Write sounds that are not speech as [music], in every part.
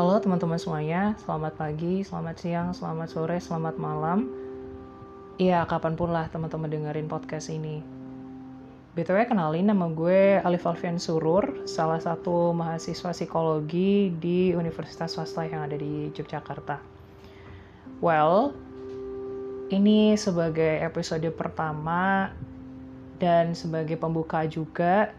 Halo teman-teman semuanya, selamat pagi, selamat siang, selamat sore, selamat malam. Iya, kapan pun lah teman-teman dengerin podcast ini. BTW kenalin nama gue Alif Alfian Surur, salah satu mahasiswa psikologi di Universitas Swasta yang ada di Yogyakarta. Well, ini sebagai episode pertama dan sebagai pembuka juga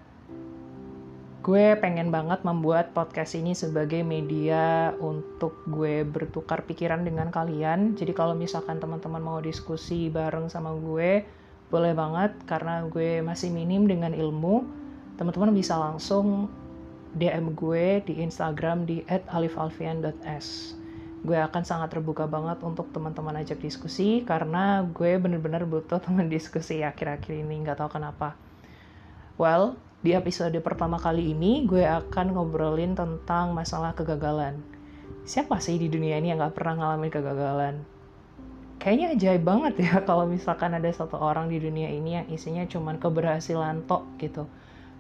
gue pengen banget membuat podcast ini sebagai media untuk gue bertukar pikiran dengan kalian. Jadi kalau misalkan teman-teman mau diskusi bareng sama gue, boleh banget karena gue masih minim dengan ilmu. Teman-teman bisa langsung DM gue di Instagram di @alifalfian.s. Gue akan sangat terbuka banget untuk teman-teman ajak diskusi karena gue bener-bener butuh teman [laughs] diskusi akhir-akhir ini, nggak tahu kenapa. Well, di episode pertama kali ini, gue akan ngobrolin tentang masalah kegagalan. Siapa sih di dunia ini yang gak pernah ngalamin kegagalan? Kayaknya ajaib banget ya [laughs] kalau misalkan ada satu orang di dunia ini yang isinya cuman keberhasilan tok gitu.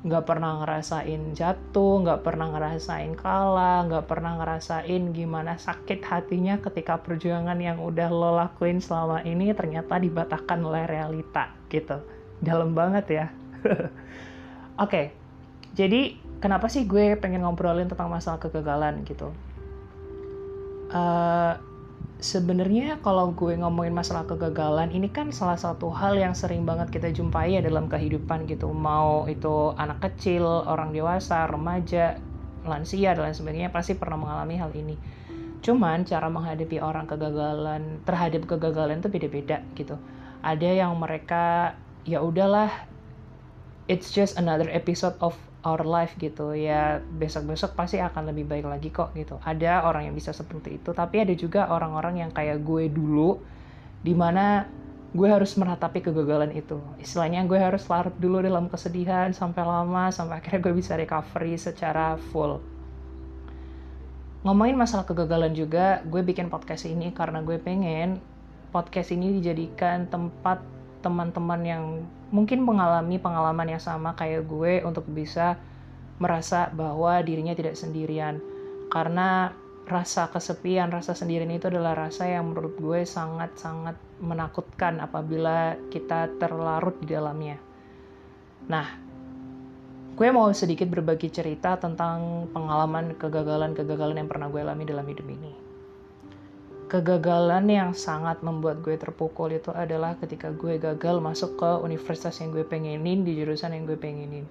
Gak pernah ngerasain jatuh, gak pernah ngerasain kalah, gak pernah ngerasain gimana sakit hatinya ketika perjuangan yang udah lo lakuin selama ini ternyata dibatalkan oleh realita gitu. Dalam banget ya. [laughs] Oke, okay, jadi kenapa sih gue pengen ngobrolin tentang masalah kegagalan gitu? Uh, Sebenarnya kalau gue ngomongin masalah kegagalan, ini kan salah satu hal yang sering banget kita jumpai ya dalam kehidupan gitu. Mau itu anak kecil, orang dewasa, remaja, lansia dan lain sebagainya pasti pernah mengalami hal ini. Cuman cara menghadapi orang kegagalan terhadap kegagalan itu beda-beda gitu. Ada yang mereka ya udahlah it's just another episode of our life gitu. Ya besok-besok pasti akan lebih baik lagi kok gitu. Ada orang yang bisa seperti itu tapi ada juga orang-orang yang kayak gue dulu di mana gue harus meratapi kegagalan itu. Istilahnya gue harus larut dulu dalam kesedihan sampai lama sampai akhirnya gue bisa recovery secara full. Ngomongin masalah kegagalan juga gue bikin podcast ini karena gue pengen podcast ini dijadikan tempat teman-teman yang mungkin mengalami pengalaman yang sama kayak gue untuk bisa merasa bahwa dirinya tidak sendirian karena rasa kesepian, rasa sendirian itu adalah rasa yang menurut gue sangat-sangat menakutkan apabila kita terlarut di dalamnya. Nah, gue mau sedikit berbagi cerita tentang pengalaman kegagalan-kegagalan yang pernah gue alami dalam hidup ini kegagalan yang sangat membuat gue terpukul itu adalah ketika gue gagal masuk ke universitas yang gue pengenin di jurusan yang gue pengenin.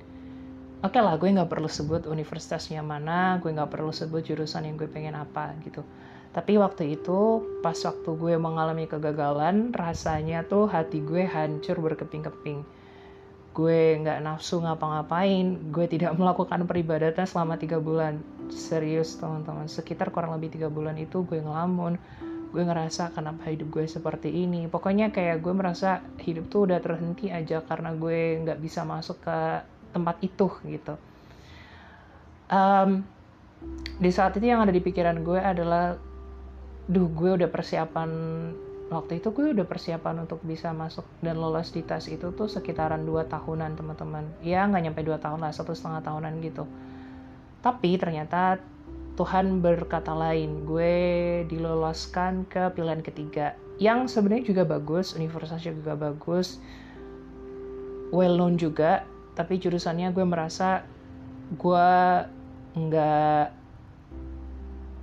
Oke okay lah, gue nggak perlu sebut universitasnya mana, gue nggak perlu sebut jurusan yang gue pengen apa gitu. Tapi waktu itu, pas waktu gue mengalami kegagalan, rasanya tuh hati gue hancur berkeping-keping. Gue nggak nafsu ngapa-ngapain, gue tidak [laughs] melakukan peribadatan selama tiga bulan. Serius teman-teman, sekitar kurang lebih tiga bulan itu gue ngelamun, gue ngerasa kenapa hidup gue seperti ini. Pokoknya kayak gue merasa hidup tuh udah terhenti aja karena gue nggak bisa masuk ke tempat itu gitu. Um, di saat itu yang ada di pikiran gue adalah duh gue udah persiapan waktu itu gue udah persiapan untuk bisa masuk dan lolos di tes itu tuh sekitaran dua tahunan teman-teman. Ya nggak nyampe dua tahun lah satu setengah tahunan gitu. Tapi ternyata Tuhan berkata lain, gue diloloskan ke pilihan ketiga yang sebenarnya juga bagus, universitasnya juga bagus, well known juga, tapi jurusannya gue merasa gue nggak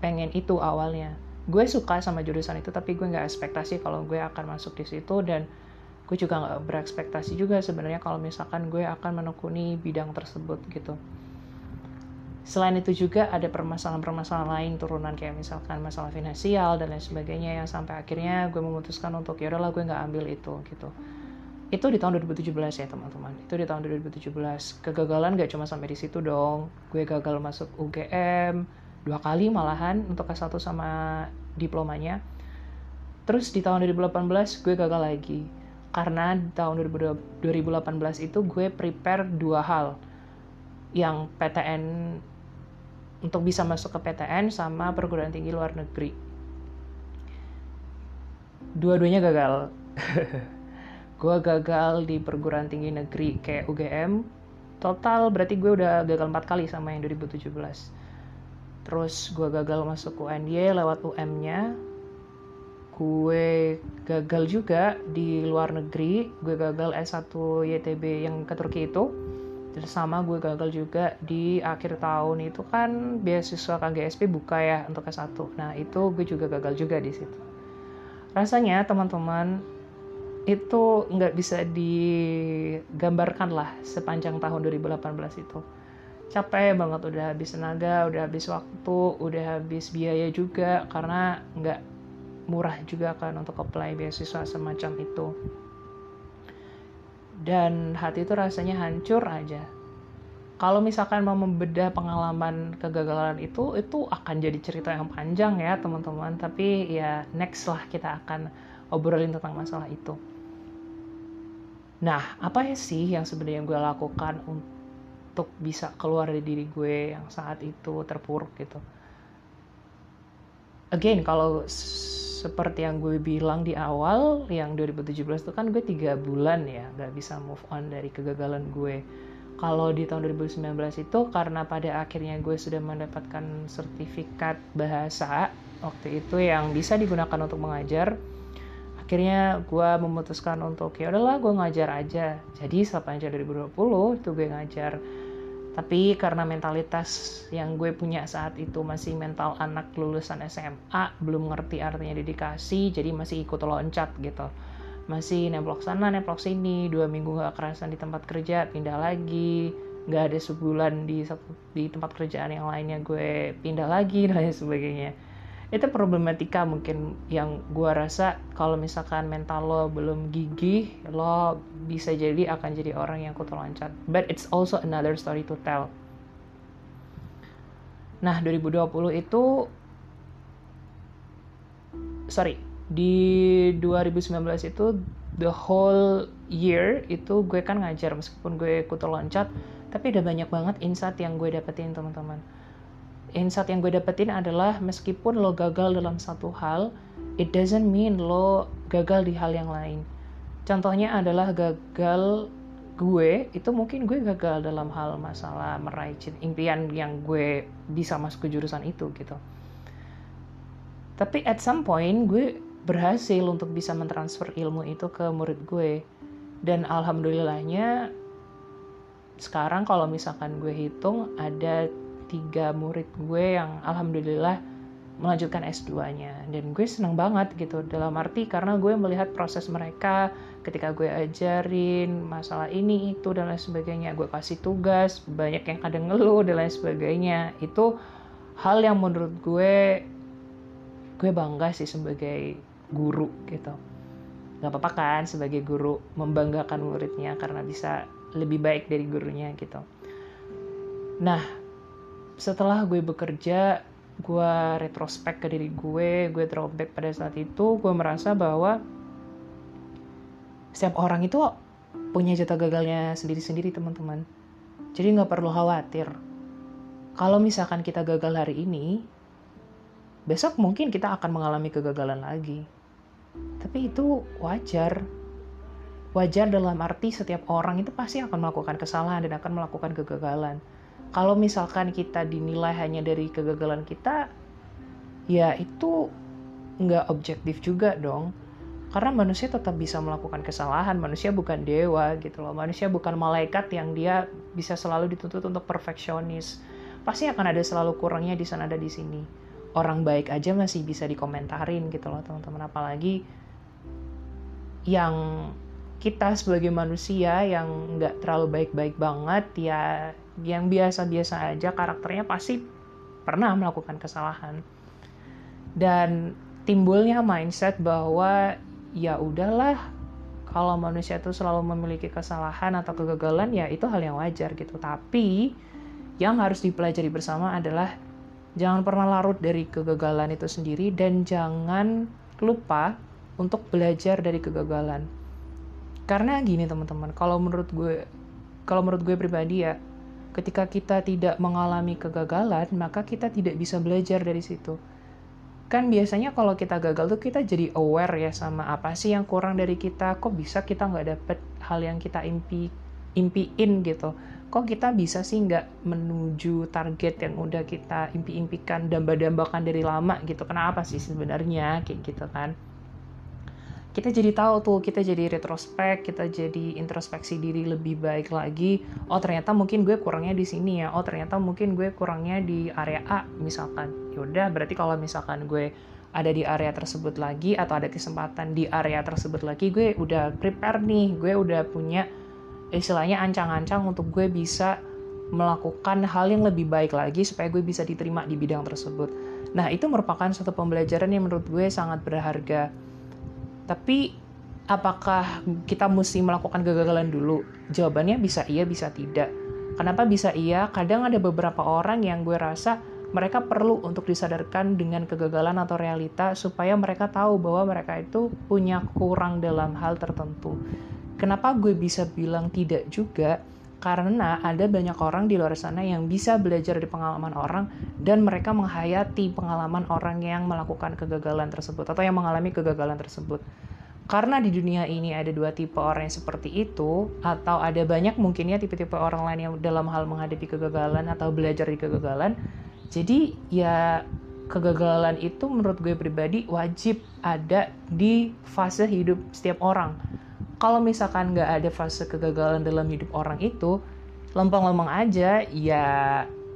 pengen itu awalnya. Gue suka sama jurusan itu, tapi gue nggak ekspektasi kalau gue akan masuk di situ dan gue juga nggak berekspektasi juga sebenarnya kalau misalkan gue akan menekuni bidang tersebut gitu Selain itu juga ada permasalahan-permasalahan lain turunan kayak misalkan masalah finansial dan lain sebagainya yang sampai akhirnya gue memutuskan untuk ya udahlah gue nggak ambil itu gitu. Itu di tahun 2017 ya teman-teman. Itu di tahun 2017. Kegagalan gak cuma sampai di situ dong. Gue gagal masuk UGM dua kali malahan untuk S1 sama diplomanya. Terus di tahun 2018 gue gagal lagi. Karena di tahun 2018 itu gue prepare dua hal yang PTN untuk bisa masuk ke PTN sama perguruan tinggi luar negeri. Dua-duanya gagal. [laughs] gue gagal di perguruan tinggi negeri kayak UGM. Total berarti gue udah gagal empat kali sama yang 2017. terus gue gagal masuk UNY lewat UM-nya gue gagal juga di luar negeri gue gagal S1 YTB yang ke Turki itu terus sama gue gagal juga di akhir tahun itu kan beasiswa KGSP buka ya untuk S1 nah itu gue juga gagal juga di situ. Rasanya teman-teman itu nggak bisa digambarkan lah sepanjang tahun 2018 itu. Capek banget udah habis tenaga udah habis waktu udah habis biaya juga karena nggak murah juga kan untuk apply beasiswa semacam itu dan hati itu rasanya hancur aja. Kalau misalkan mau membedah pengalaman kegagalan itu itu akan jadi cerita yang panjang ya teman-teman. Tapi ya next lah kita akan obrolin tentang masalah itu. Nah apa ya sih yang sebenarnya gue lakukan untuk bisa keluar dari diri gue yang saat itu terpuruk gitu? Again kalau seperti yang gue bilang di awal yang 2017 itu kan gue tiga bulan ya gak bisa move on dari kegagalan gue. Kalau di tahun 2019 itu karena pada akhirnya gue sudah mendapatkan sertifikat bahasa waktu itu yang bisa digunakan untuk mengajar akhirnya gue memutuskan untuk ya udahlah gue ngajar aja. Jadi sepanjang 2020 itu gue ngajar tapi karena mentalitas yang gue punya saat itu masih mental anak lulusan SMA belum ngerti artinya dedikasi jadi masih ikut loncat gitu. Masih nemplok sana nemplok sini dua minggu gak kerasan di tempat kerja pindah lagi. Nggak ada sebulan di di tempat kerjaan yang lainnya gue pindah lagi dan lain sebagainya itu problematika mungkin yang gue rasa kalau misalkan mental lo belum gigih lo bisa jadi akan jadi orang yang kutu loncat but it's also another story to tell. Nah 2020 itu sorry di 2019 itu the whole year itu gue kan ngajar meskipun gue kutu loncat tapi udah banyak banget insight yang gue dapetin teman-teman insight yang gue dapetin adalah meskipun lo gagal dalam satu hal, it doesn't mean lo gagal di hal yang lain. Contohnya adalah gagal gue, itu mungkin gue gagal dalam hal masalah meraih impian yang gue bisa masuk ke jurusan itu gitu. Tapi at some point gue berhasil untuk bisa mentransfer ilmu itu ke murid gue. Dan alhamdulillahnya sekarang kalau misalkan gue hitung ada tiga murid gue yang alhamdulillah melanjutkan S2-nya dan gue seneng banget gitu dalam arti karena gue melihat proses mereka ketika gue ajarin masalah ini itu dan lain sebagainya. Gue kasih tugas banyak yang kadang ngeluh dan lain sebagainya. Itu hal yang menurut gue gue bangga sih sebagai guru gitu. Nggak apa-apa kan sebagai guru membanggakan muridnya karena bisa lebih baik dari gurunya gitu. Nah setelah gue bekerja gue retrospek ke diri gue gue throwback pada saat itu gue merasa bahwa setiap orang itu punya jatah gagalnya sendiri-sendiri teman-teman. Jadi nggak perlu khawatir. Kalau misalkan kita gagal hari ini besok mungkin kita akan mengalami kegagalan lagi. Tapi itu wajar. Wajar dalam arti setiap orang itu pasti akan melakukan kesalahan dan akan melakukan kegagalan kalau misalkan kita dinilai hanya dari kegagalan kita ya itu nggak objektif juga dong. Karena manusia tetap bisa melakukan kesalahan manusia bukan dewa gitu loh. Manusia bukan malaikat yang dia bisa selalu dituntut untuk perfeksionis. Pasti akan ada selalu kurangnya di sana ada di sini. Orang baik aja masih bisa dikomentarin gitu loh teman-teman. Apalagi yang kita sebagai manusia yang nggak terlalu baik-baik banget ya yang biasa-biasa aja karakternya pasti pernah melakukan kesalahan. Dan timbulnya mindset bahwa ya udahlah kalau manusia itu selalu memiliki kesalahan atau kegagalan ya itu hal yang wajar gitu. Tapi yang harus dipelajari bersama adalah jangan pernah larut dari kegagalan itu sendiri dan jangan lupa untuk belajar dari kegagalan. Karena gini teman-teman kalau menurut gue kalau menurut gue pribadi ya ketika kita tidak mengalami kegagalan maka kita tidak bisa belajar dari situ. Kan biasanya kalau kita gagal tuh kita jadi aware ya sama apa sih yang kurang dari kita. Kok bisa kita nggak dapet hal yang kita impi impiin gitu? Kok kita bisa sih nggak menuju target yang udah kita impi-impikan damba-dambakan dari lama gitu? Kenapa sih sebenarnya? Kayak gitu kan kita jadi tahu tuh kita jadi retrospek kita jadi introspeksi diri lebih baik lagi. Oh ternyata mungkin gue kurangnya di sini ya. Oh ternyata mungkin gue kurangnya di area A misalkan. Yaudah berarti kalau misalkan gue ada di area tersebut lagi atau ada kesempatan di area tersebut lagi gue udah prepare nih. Gue udah punya istilahnya ancang-ancang untuk gue bisa melakukan hal yang lebih baik lagi supaya gue bisa diterima di bidang tersebut. Nah, itu merupakan satu pembelajaran yang menurut gue sangat berharga tapi apakah kita mesti melakukan kegagalan dulu? Jawabannya bisa iya, bisa tidak. Kenapa bisa iya? Kadang ada beberapa orang yang gue rasa mereka perlu untuk disadarkan dengan kegagalan atau realita supaya mereka tahu bahwa mereka itu punya kurang dalam hal tertentu. Kenapa gue bisa bilang tidak juga? Karena ada banyak orang di luar sana yang bisa belajar dari pengalaman orang dan mereka menghayati pengalaman orang yang melakukan kegagalan tersebut atau yang mengalami kegagalan tersebut. Karena di dunia ini ada dua tipe orang yang seperti itu, atau ada banyak mungkinnya tipe-tipe orang lain yang dalam hal menghadapi kegagalan atau belajar di kegagalan. Jadi ya kegagalan itu menurut gue pribadi wajib ada di fase hidup setiap orang kalau misalkan nggak ada fase kegagalan dalam hidup orang itu lempeng-lempeng aja ya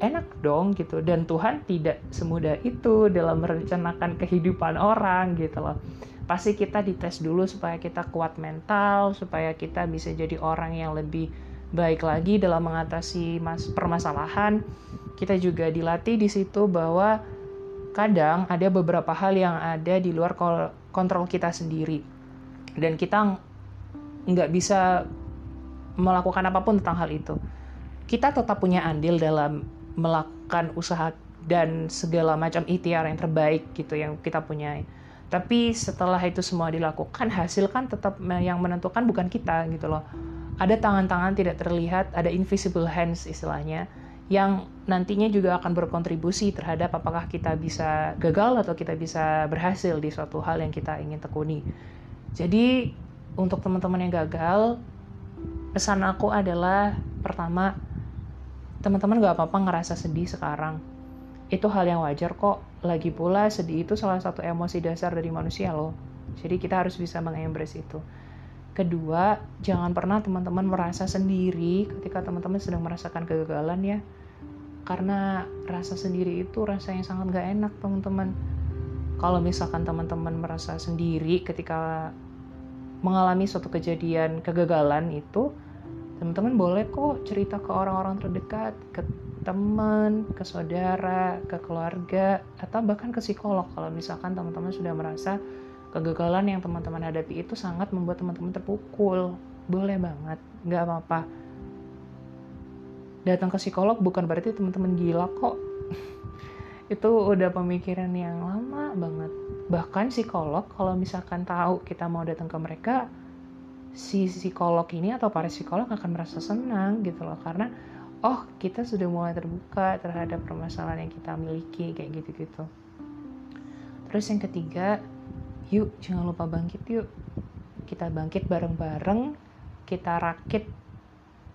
enak dong gitu. Dan Tuhan tidak semudah itu dalam merencanakan kehidupan orang gitu loh. Pasti kita dites dulu supaya kita kuat mental supaya kita bisa jadi orang yang lebih baik lagi dalam mengatasi mas permasalahan. Kita juga dilatih di situ bahwa kadang ada beberapa hal yang ada di luar kontrol kita sendiri. Dan kita nggak bisa melakukan apa pun tentang hal itu. Kita tetap punya andil dalam melakukan usaha dan segala macam ikhtiar yang terbaik gitu yang kita punya. Tapi setelah itu semua dilakukan, hasil kan tetap yang menentukan bukan kita gitu loh. Ada tangan-tangan tidak terlihat, ada invisible hands istilahnya, yang nantinya juga akan berkontribusi terhadap apakah kita bisa gagal atau kita bisa berhasil di suatu hal yang kita ingin tekuni. Jadi untuk teman-teman yang gagal, pesan aku adalah pertama, teman-teman gak apa-apa ngerasa sedih sekarang. Itu hal yang wajar kok. Lagi pula sedih itu salah satu emosi dasar dari manusia loh. Jadi kita harus bisa mengembrace itu. Kedua, jangan pernah teman-teman merasa sendiri ketika teman-teman sedang merasakan kegagalan ya. Karena rasa sendiri itu rasa yang sangat gak enak teman-teman. Kalau misalkan teman-teman merasa sendiri ketika mengalami suatu kejadian kegagalan itu teman-teman boleh kok cerita ke orang-orang terdekat ke teman, ke saudara, ke keluarga, atau bahkan ke psikolog kalau misalkan teman-teman sudah merasa kegagalan yang teman-teman hadapi itu sangat membuat teman-teman terpukul. Boleh banget, nggak apa-apa. Datang ke psikolog bukan berarti teman-teman gila kok. Itu udah pemikiran yang lama banget. Bahkan psikolog kalau misalkan tahu kita mau datang ke mereka si psikolog ini atau para psikolog akan merasa senang gitu loh. Karena oh kita sudah mulai terbuka terhadap permasalahan yang kita miliki kayak gitu-gitu. Terus yang ketiga yuk jangan lupa bangkit yuk. Kita bangkit bareng-bareng kita rakit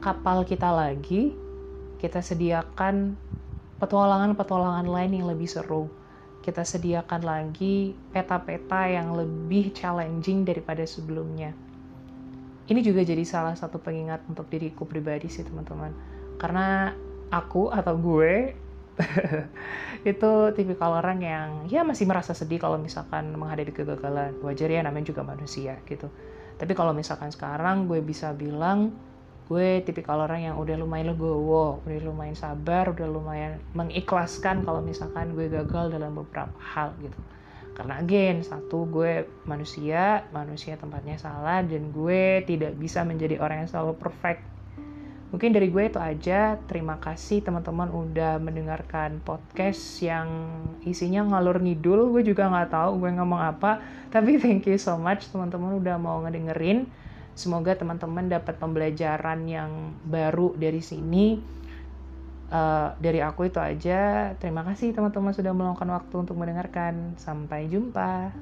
kapal kita lagi kita sediakan petualangan-petualangan lain yang lebih seru kita sediakan lagi peta-peta yang lebih challenging daripada sebelumnya. Ini juga jadi salah satu pengingat untuk diriku pribadi sih teman-teman. Karena aku atau gue [laughs] itu tipikal orang yang ya masih merasa sedih kalau misalkan menghadapi kegagalan. Wajar ya namanya juga manusia gitu. Tapi kalau misalkan sekarang gue bisa bilang gue tipikal orang yang udah lumayan legowo, udah lumayan sabar, udah lumayan mengikhlaskan kalau misalkan gue gagal dalam beberapa hal gitu. Karena again, satu gue manusia, manusia tempatnya salah, dan gue tidak bisa menjadi orang yang selalu perfect. Mungkin dari gue itu aja. Terima kasih teman-teman udah mendengarkan podcast yang isinya ngalur ngidul. Gue juga nggak tahu gue ngomong apa. Tapi thank you so much teman-teman udah mau ngedengerin Semoga teman-teman dapat pembelajaran yang baru dari sini. Uh, dari aku itu aja. Terima kasih teman-teman sudah meluangkan waktu untuk mendengarkan. Sampai jumpa.